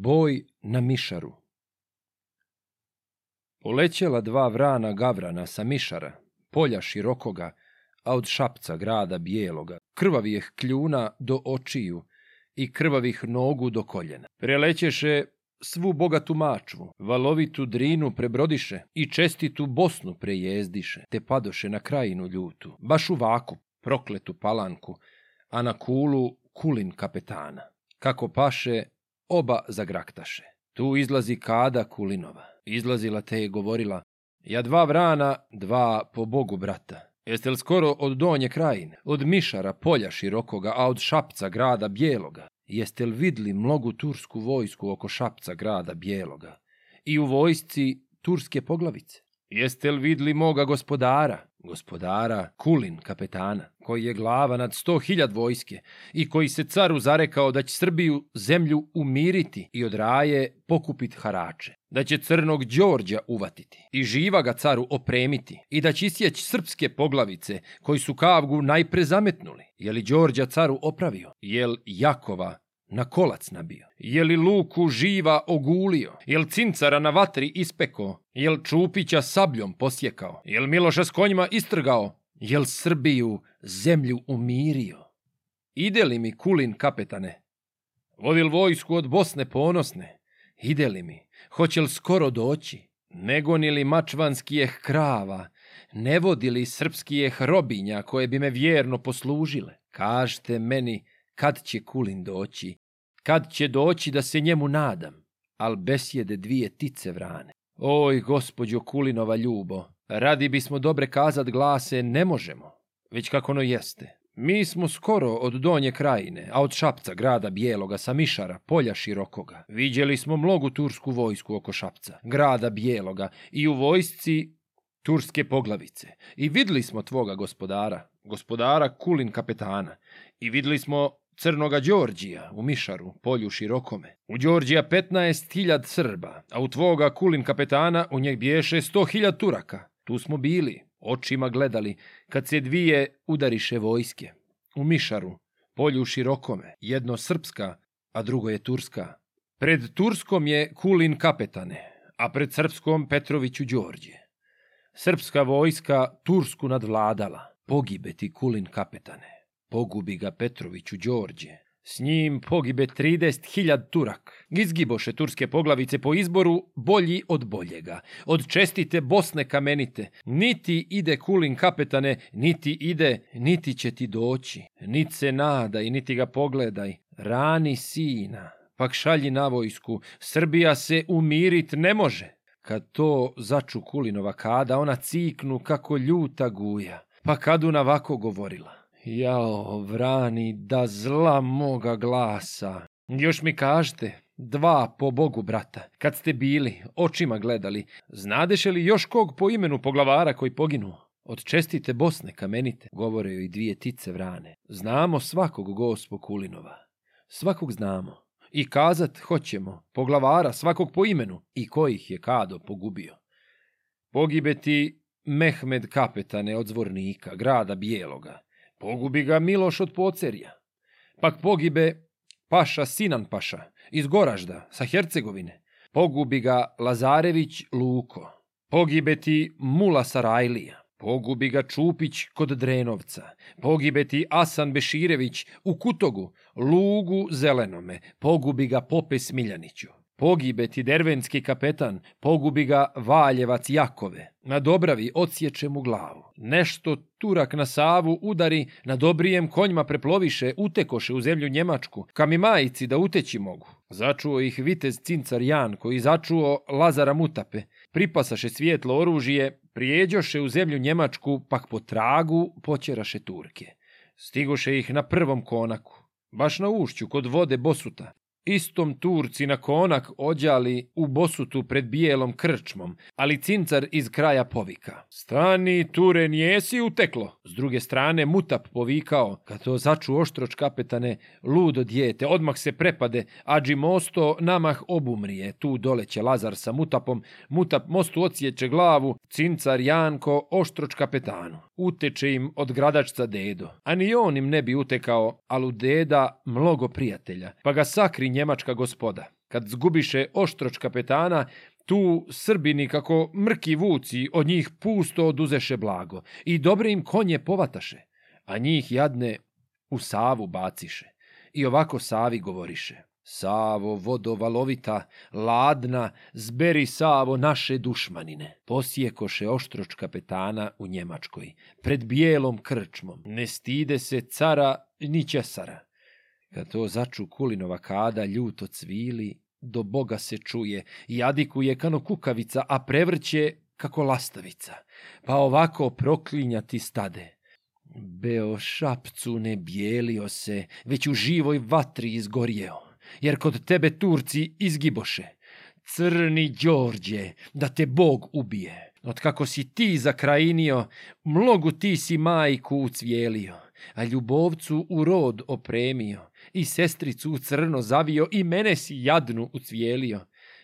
Boj na mišaru Polećela dva vrana gavrana sa mišara, polja širokoga, a od šapca grada bijeloga, krvavijeh kljuna do očiju i krvavih nogu do koljena. Prelećeše svu bogatu mačvu, valovitu drinu prebrodiše i čestitu Bosnu prejezdiše, te padoše na krajinu ljutu, baš u vaku, prokletu palanku, a na kulu kulin kapetana. Kako paše, oba zagraktaše. Tu izlazi Kada Kulinova. Izlazila te i govorila, ja dva vrana, dva po bogu brata. Jeste li skoro od donje krajine, od mišara polja širokoga, a od šapca grada bijeloga? Jeste li vidli mlogu tursku vojsku oko šapca grada bijeloga? I u vojsci turske poglavice? Jeste li vidli moga gospodara? Gospodara Kulin, kapetana, koji je glava nad sto hiljad vojske i koji se caru zarekao da će Srbiju zemlju umiriti i od raje pokupit harače, da će crnog Đorđa uvatiti i živa ga caru opremiti i da će isjeći srpske poglavice koji su kavgu najpre zametnuli. Je li Đorđa caru opravio? Jel Jakova na kolac nabio? Je li luku živa ogulio? Jel cincara na vatri ispeko? Jel Čupića sabljom posjekao? Jel Miloša s konjima istrgao? Jel Srbiju zemlju umirio? Ide li mi kulin kapetane? Vodil vojsku od Bosne ponosne? Ide li mi? Hoće li skoro doći? Ne gonili mačvanskijeh krava? Ne vodili srpskijeh robinja koje bi me vjerno poslužile? Kažte meni, Kad će Kulin doći? Kad će doći da se njemu nadam? Al besjede dvije tice vrane. Oj, gospođo Kulinova ljubo, radi bismo dobre kazat glase ne možemo, već kako ono jeste. Mi smo skoro od Donje krajine, a od Šapca, grada Bijeloga, sa Mišara, polja Širokoga. Viđeli smo mnogu tursku vojsku oko Šapca, grada Bijeloga, i u vojsci turske poglavice. I videli smo tvoga gospodara, gospodara Kulin kapetana, i videli smo Crnoga Đorđija u Mišaru, polju širokome. U Đorđija 15.000 Srba, a u tvoga kulin kapetana u njeg biješe 100.000 Turaka. Tu smo bili, očima gledali, kad se dvije udariše vojske. U Mišaru, polju širokome, jedno srpska, a drugo je turska. Pred turskom je kulin kapetane, a pred srpskom Petroviću Đorđe. Srpska vojska Tursku nadvladala, pogibeti kulin kapetane. Pogubi ga Petroviću Đorđe. S njim pogibe 30.000 Turak. Izgiboše turske poglavice po izboru bolji od boljega. Od čestite Bosne kamenite. Niti ide Kulin kapetane, niti ide, niti će ti doći. Nit se nadaj, niti ga pogledaj. Rani sina, pak šalji na vojsku. Srbija se umirit ne može. Kad to začu Kulinova kada, ona ciknu kako ljuta guja. Pa Kaduna vako govorila. Jao, vrani, da zla moga glasa. Još mi kažete, dva po bogu, brata, kad ste bili, očima gledali, znadeše li još kog po imenu poglavara koji poginuo? Od čestite Bosne kamenite, govore joj dvije tice vrane. Znamo svakog gospo Kulinova. Svakog znamo. I kazat hoćemo, poglavara svakog po imenu i kojih je Kado pogubio. Pogibeti Mehmed Kapetane od Zvornika, grada Bijeloga. Pogubi ga Miloš od pocerja. Pak pogibe Paša Sinan Paša iz Goražda sa Hercegovine. Pogubi ga Lazarević Luko. Pogibe ti Mula Sarajlija. Pogubi ga Čupić kod Drenovca. Pogibe ti Asan Beširević u Kutogu, Lugu Zelenome. Pogubi ga Pope Smiljaniću. Pogibe ti dervenski kapetan, pogubi ga Valjevac Jakove. Na Dobravi odsječe mu glavu. Nešto Turak na Savu udari, na Dobrijem konjma preploviše, utekoše u zemlju Njemačku, kami majici da uteći mogu. Začuo ih vitez Cincar Jan, koji začuo Lazara Mutape. Pripasaše svijetlo oružje, prijeđoše u zemlju Njemačku, pak po tragu počeraše Turke. Stigoše ih na prvom konaku. Baš na ušću, kod vode Bosuta, istom Turci na konak ođali u bosutu pred bijelom krčmom, ali cincar iz kraja povika. Stani, Ture, nijesi uteklo. S druge strane, Mutap povikao. Kad to začu oštroč kapetane, ludo dijete, odmah se prepade, ađi mosto namah obumrije. Tu doleće Lazar sa Mutapom, Mutap mostu ocijeće glavu, cincar Janko oštroč kapetanu uteče im od gradačca dedo. A ni on im ne bi utekao, ali u deda mnogo prijatelja, pa ga sakri njemačka gospoda. Kad zgubiše oštroč kapetana, tu Srbini kako mrki vuci od njih pusto oduzeše blago i dobre im konje povataše, a njih jadne u Savu baciše i ovako Savi govoriše. Savo vodovalovita, ladna, zberi Savo naše dušmanine. Posjekoše oštroč kapetana u Njemačkoj, pred bijelom krčmom. Ne stide se cara ni ćesara. Kad to začu kulinova kada, ljuto cvili, do boga se čuje, jadikuje kano kukavica, a prevrće kako lastavica. Pa ovako proklinjati stade. Beo šapcu ne bijelio se, već u živoj vatri izgorjeo jer kod tebe Turci izgiboše. Crni Đorđe, da te Bog ubije. Od kako si ti zakrajinio, mnogu ti si majku ucvijelio, a ljubovcu u rod opremio, i sestricu u crno zavio, i mene si jadnu ucvijelio,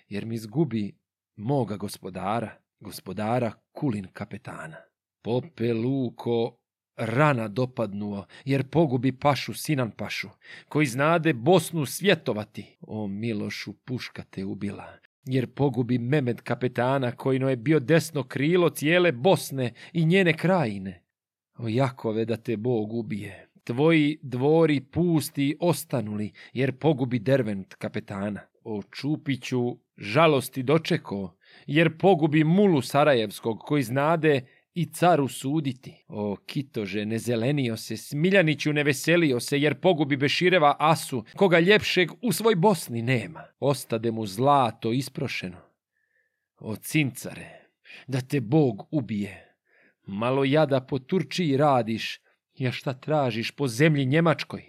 jer mi zgubi moga gospodara, gospodara Kulin kapetana. Pope Luko rana dopadnuo, jer pogubi pašu sinan pašu, koji znade Bosnu svjetovati. O Milošu, puška te ubila, jer pogubi Mehmed kapetana, koji no je bio desno krilo cijele Bosne i njene krajine. O Jakove, da te Bog ubije, tvoji dvori pusti ostanuli, jer pogubi Dervent kapetana. O Čupiću, žalosti dočeko, jer pogubi Mulu Sarajevskog, koji znade i caru suditi. O, kitože, ne zelenio se, Smiljaniću ne veselio se, jer pogubi Bešireva asu, koga ljepšeg u svoj Bosni nema. Ostade mu zlato isprošeno. O, cincare, da te Bog ubije. Malo jada po Turčiji radiš, ja šta tražiš po zemlji Njemačkoj?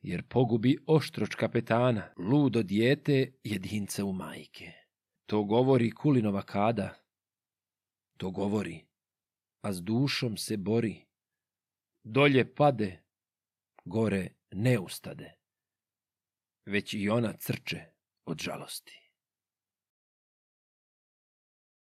Jer pogubi oštroč kapetana, ludo dijete jedince u majke. To govori Kulinova kada. To govori a s dušom se bori. Dolje pade, gore ne ustade, već i ona crče od žalosti.